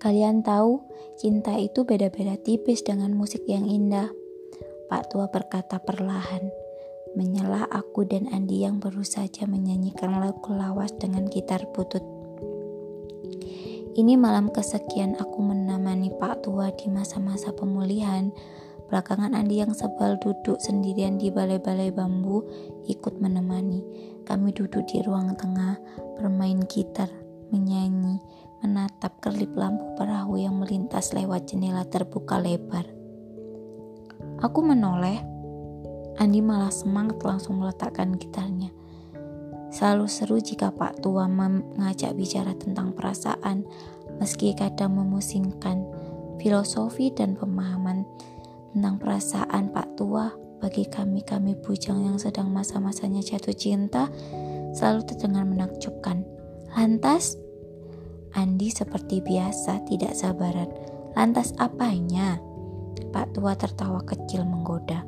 Kalian tahu, cinta itu beda-beda tipis dengan musik yang indah. Pak Tua berkata perlahan, menyela aku dan Andi yang baru saja menyanyikan lagu lawas dengan gitar butut. Ini malam kesekian aku menemani Pak Tua di masa-masa pemulihan. Belakangan Andi yang sebal duduk sendirian di balai-balai bambu ikut menemani. Kami duduk di ruang tengah, bermain gitar, menyanyi, menatap kerlip lampu perahu yang melintas lewat jendela terbuka lebar. Aku menoleh. Andi malah semangat langsung meletakkan gitarnya. Selalu seru jika Pak Tua mengajak bicara tentang perasaan, meski kadang memusingkan. Filosofi dan pemahaman tentang perasaan Pak Tua bagi kami-kami bujang yang sedang masa-masanya jatuh cinta selalu terdengar menakjubkan. Lantas, Andi seperti biasa tidak sabaran. Lantas apanya? Pak tua tertawa kecil menggoda.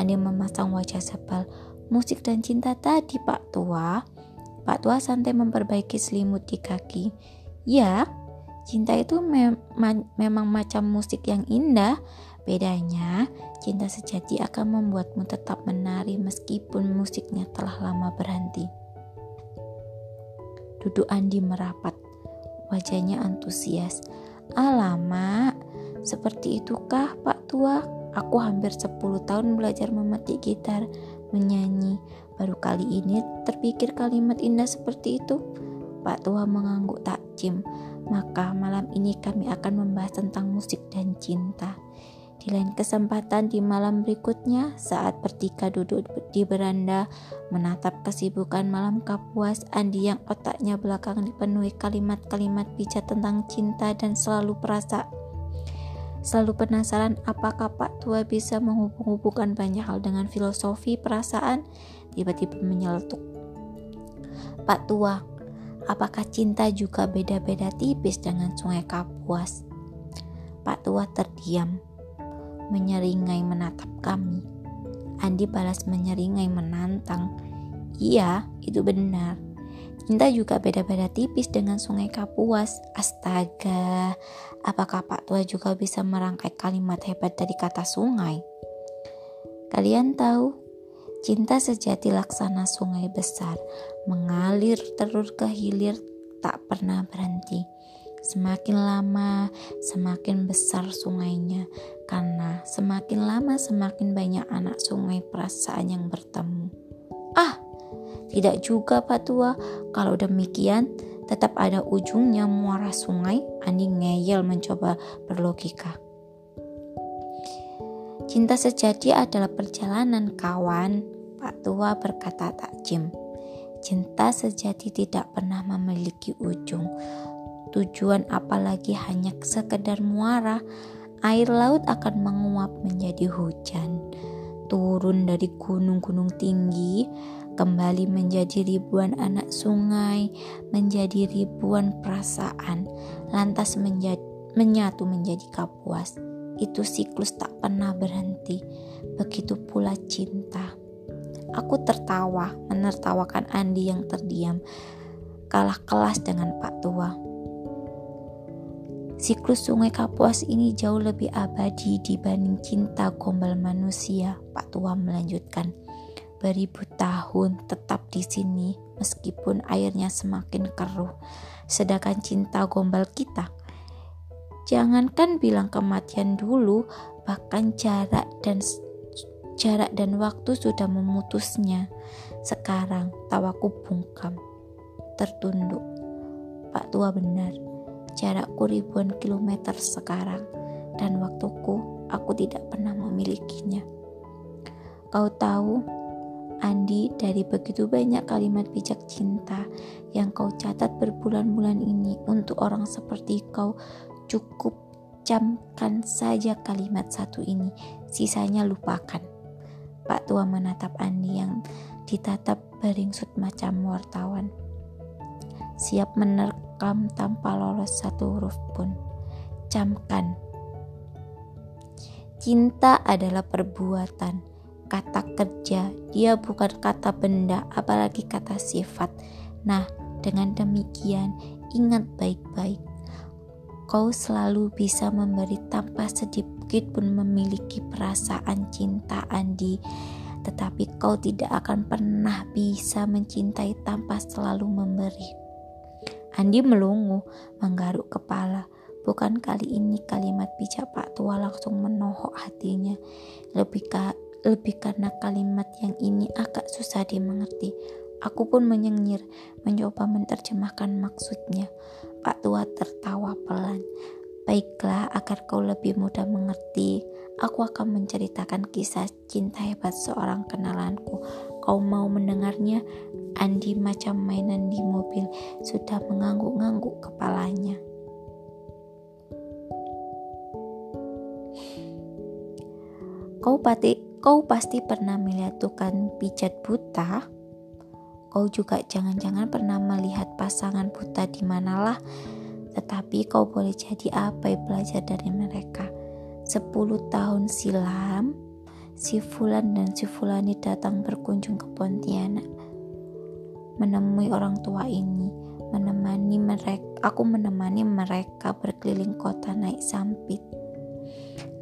Andi memasang wajah sebal. Musik dan cinta tadi, Pak tua. Pak tua santai memperbaiki selimut di kaki. Ya, cinta itu me ma memang macam musik yang indah. Bedanya, cinta sejati akan membuatmu tetap menari meskipun musiknya telah lama berhenti. Duduk Andi merapat. Wajahnya antusias. Alamak, seperti itukah Pak Tua? Aku hampir 10 tahun belajar memetik gitar, menyanyi. Baru kali ini terpikir kalimat indah seperti itu. Pak Tua mengangguk takjim. Maka malam ini kami akan membahas tentang musik dan cinta. Di lain kesempatan di malam berikutnya, saat bertiga duduk di beranda, menatap kesibukan malam kapuas, Andi yang otaknya belakangan dipenuhi kalimat-kalimat bijak tentang cinta dan selalu perasa Selalu penasaran apakah Pak Tua bisa menghubung-hubungkan banyak hal dengan filosofi perasaan, tiba-tiba menyeletuk. Pak Tua, apakah cinta juga beda-beda tipis dengan sungai Kapuas? Pak Tua terdiam, menyeringai menatap kami. Andi balas menyeringai menantang. Iya, itu benar. Cinta juga beda-beda tipis dengan sungai Kapuas. Astaga, apakah Pak Tua juga bisa merangkai kalimat hebat dari kata sungai? Kalian tahu, cinta sejati laksana sungai besar, mengalir terus ke hilir tak pernah berhenti. Semakin lama, semakin besar sungainya, karena semakin lama semakin banyak anak sungai perasaan yang bertemu. Ah, tidak juga Pak Tua, kalau demikian tetap ada ujungnya muara sungai. Andi ngeyel mencoba berlogika. Cinta sejati adalah perjalanan kawan, Pak Tua berkata takjim. Cinta sejati tidak pernah memiliki ujung. Tujuan apalagi hanya sekedar muara, air laut akan menguap menjadi hujan. Turun dari gunung-gunung tinggi, kembali menjadi ribuan anak sungai, menjadi ribuan perasaan, lantas menjadi, menyatu menjadi kapuas. Itu siklus tak pernah berhenti. Begitu pula cinta. Aku tertawa, menertawakan Andi yang terdiam, kalah kelas dengan Pak Tua. Siklus sungai Kapuas ini jauh lebih abadi dibanding cinta gombal manusia, Pak Tua melanjutkan beribu tahun tetap di sini meskipun airnya semakin keruh. Sedangkan cinta gombal kita, jangankan bilang kematian dulu, bahkan jarak dan jarak dan waktu sudah memutusnya. Sekarang tawaku bungkam, tertunduk. Pak tua benar, jarakku ribuan kilometer sekarang, dan waktuku aku tidak pernah memilikinya. Kau tahu, Andi dari begitu banyak kalimat bijak cinta yang kau catat berbulan-bulan ini untuk orang seperti kau cukup camkan saja kalimat satu ini sisanya lupakan Pak Tua menatap Andi yang ditatap beringsut macam wartawan siap tanpa lolos satu huruf pun camkan cinta adalah perbuatan kata kerja, dia bukan kata benda, apalagi kata sifat. Nah, dengan demikian, ingat baik-baik. Kau selalu bisa memberi tanpa sedikit pun memiliki perasaan cinta Andi tetapi kau tidak akan pernah bisa mencintai tanpa selalu memberi. Andi melungu, menggaruk kepala. Bukan kali ini kalimat bijak Pak Tua langsung menohok hatinya. Lebih, ka, lebih karena kalimat yang ini agak susah dimengerti. Aku pun menyengir, mencoba menerjemahkan maksudnya. Pak Tua tertawa pelan. Baiklah, agar kau lebih mudah mengerti, aku akan menceritakan kisah cinta hebat seorang kenalanku. Kau mau mendengarnya? Andi macam mainan di mobil sudah mengangguk-ngangguk kepalanya. Kau pasti, kau pasti pernah melihat tukang pijat buta? Kau juga jangan-jangan pernah melihat pasangan buta di manalah tetapi kau boleh jadi apa yang belajar dari mereka. Sepuluh tahun silam, si Fulan dan si Fulani datang berkunjung ke Pontianak. Menemui orang tua ini, menemani mereka, aku menemani mereka berkeliling kota naik sampit.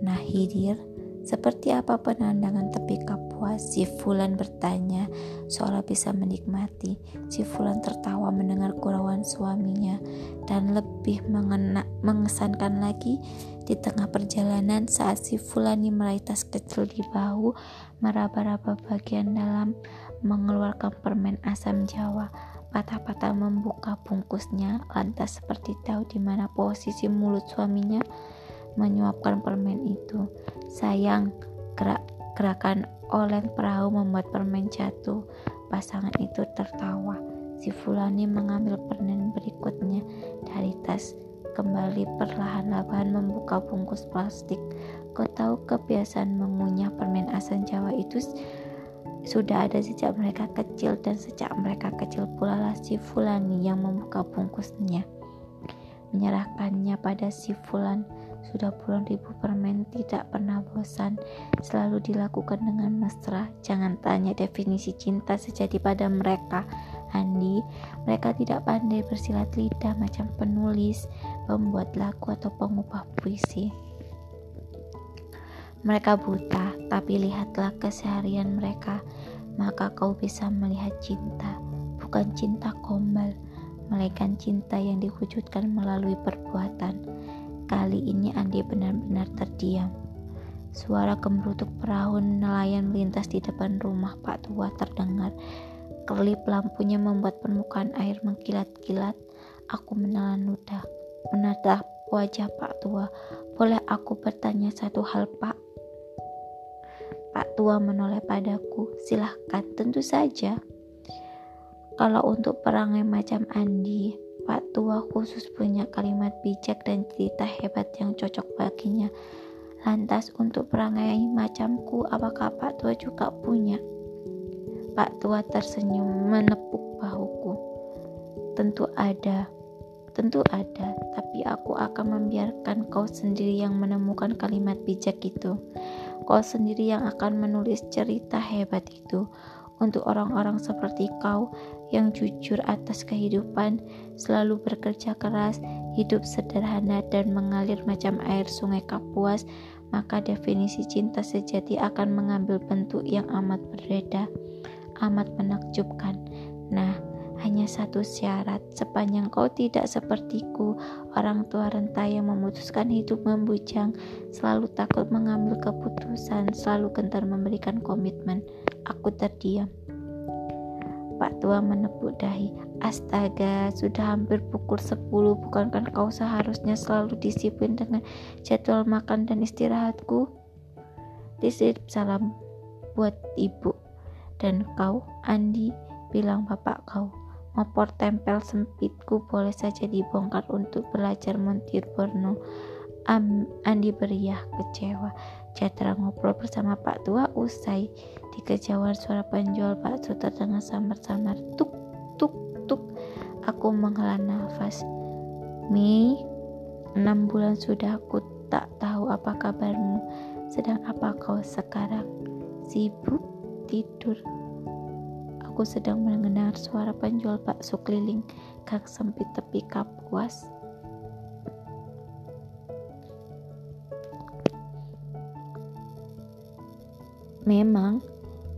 Nah, Hidir, seperti apa penandangan tepi kapuas? Si Fulan bertanya, seolah bisa menikmati. Si Fulan tertawa mendengar gurauan suaminya dan lebih mengena, mengesankan lagi di tengah perjalanan saat si Fulani meraih tas kecil di bahu, meraba-raba bagian dalam, mengeluarkan permen asam Jawa. Patah-patah membuka bungkusnya, lantas seperti tahu di mana posisi mulut suaminya menyuapkan permen itu. Sayang, gerak gerakan oleng perahu membuat permen jatuh. Pasangan itu tertawa. Si Fulani mengambil permen berikutnya dari tas. Kembali perlahan-lahan membuka bungkus plastik. Kau tahu kebiasaan mengunyah permen asam Jawa itu sudah ada sejak mereka kecil dan sejak mereka kecil pula lah si Fulani yang membuka bungkusnya menyerahkannya pada si Fulan sudah puluhan ribu permen tidak pernah bosan, selalu dilakukan dengan mesra. Jangan tanya definisi cinta sejati pada mereka, Andi. Mereka tidak pandai bersilat lidah macam penulis, pembuat lagu atau pengubah puisi. Mereka buta, tapi lihatlah keseharian mereka, maka kau bisa melihat cinta, bukan cinta gombal, melainkan cinta yang diwujudkan melalui perbuatan. Kali ini Andi benar-benar terdiam. Suara kemerutuk perahu nelayan melintas di depan rumah Pak Tua terdengar. Kelip lampunya membuat permukaan air mengkilat-kilat. Aku menelan ludah, menatap wajah Pak Tua. Boleh aku bertanya satu hal, Pak? Pak Tua menoleh padaku. Silahkan, tentu saja. Kalau untuk perangai macam Andi, Pak tua khusus punya kalimat bijak dan cerita hebat yang cocok baginya. Lantas untuk perangai macamku, apakah Pak tua juga punya? Pak tua tersenyum menepuk bahuku. Tentu ada, tentu ada, tapi aku akan membiarkan kau sendiri yang menemukan kalimat bijak itu. Kau sendiri yang akan menulis cerita hebat itu untuk orang-orang seperti kau yang jujur atas kehidupan, selalu bekerja keras, hidup sederhana dan mengalir macam air sungai Kapuas, maka definisi cinta sejati akan mengambil bentuk yang amat berbeda, amat menakjubkan. Nah, hanya satu syarat, sepanjang kau tidak sepertiku, orang tua renta yang memutuskan hidup membujang, selalu takut mengambil keputusan, selalu gentar memberikan komitmen. Aku terdiam. Pak tua menepuk dahi. Astaga, sudah hampir pukul 10, bukankah kau seharusnya selalu disiplin dengan jadwal makan dan istirahatku? Disip salam buat ibu. Dan kau, Andi, bilang bapak kau. Mopor tempel sempitku boleh saja dibongkar untuk belajar montir Borno. Am, Andi beriah kecewa. Jatra ngobrol bersama Pak Tua usai. Di kejauhan suara penjual bakso terdengar samar-samar. Tuk, tuk, tuk. Aku menghela nafas. Mi, enam bulan sudah aku tak tahu apa kabarmu. Sedang apa kau sekarang? Sibuk tidur. Aku sedang mendengar suara penjual bakso keliling gang sempit tepi kapuas. Memang,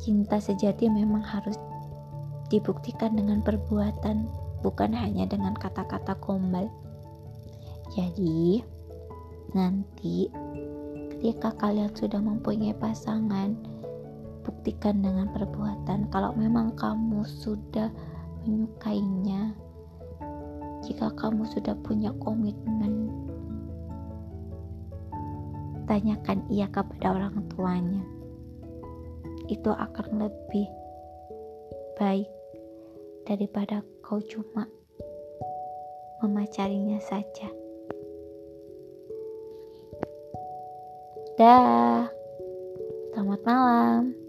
cinta sejati memang harus dibuktikan dengan perbuatan, bukan hanya dengan kata-kata gombal. Jadi, nanti ketika kalian sudah mempunyai pasangan, buktikan dengan perbuatan. Kalau memang kamu sudah menyukainya, jika kamu sudah punya komitmen tanyakan ia kepada orang tuanya. Itu akan lebih baik daripada kau cuma memacarinya saja. Dah. Selamat malam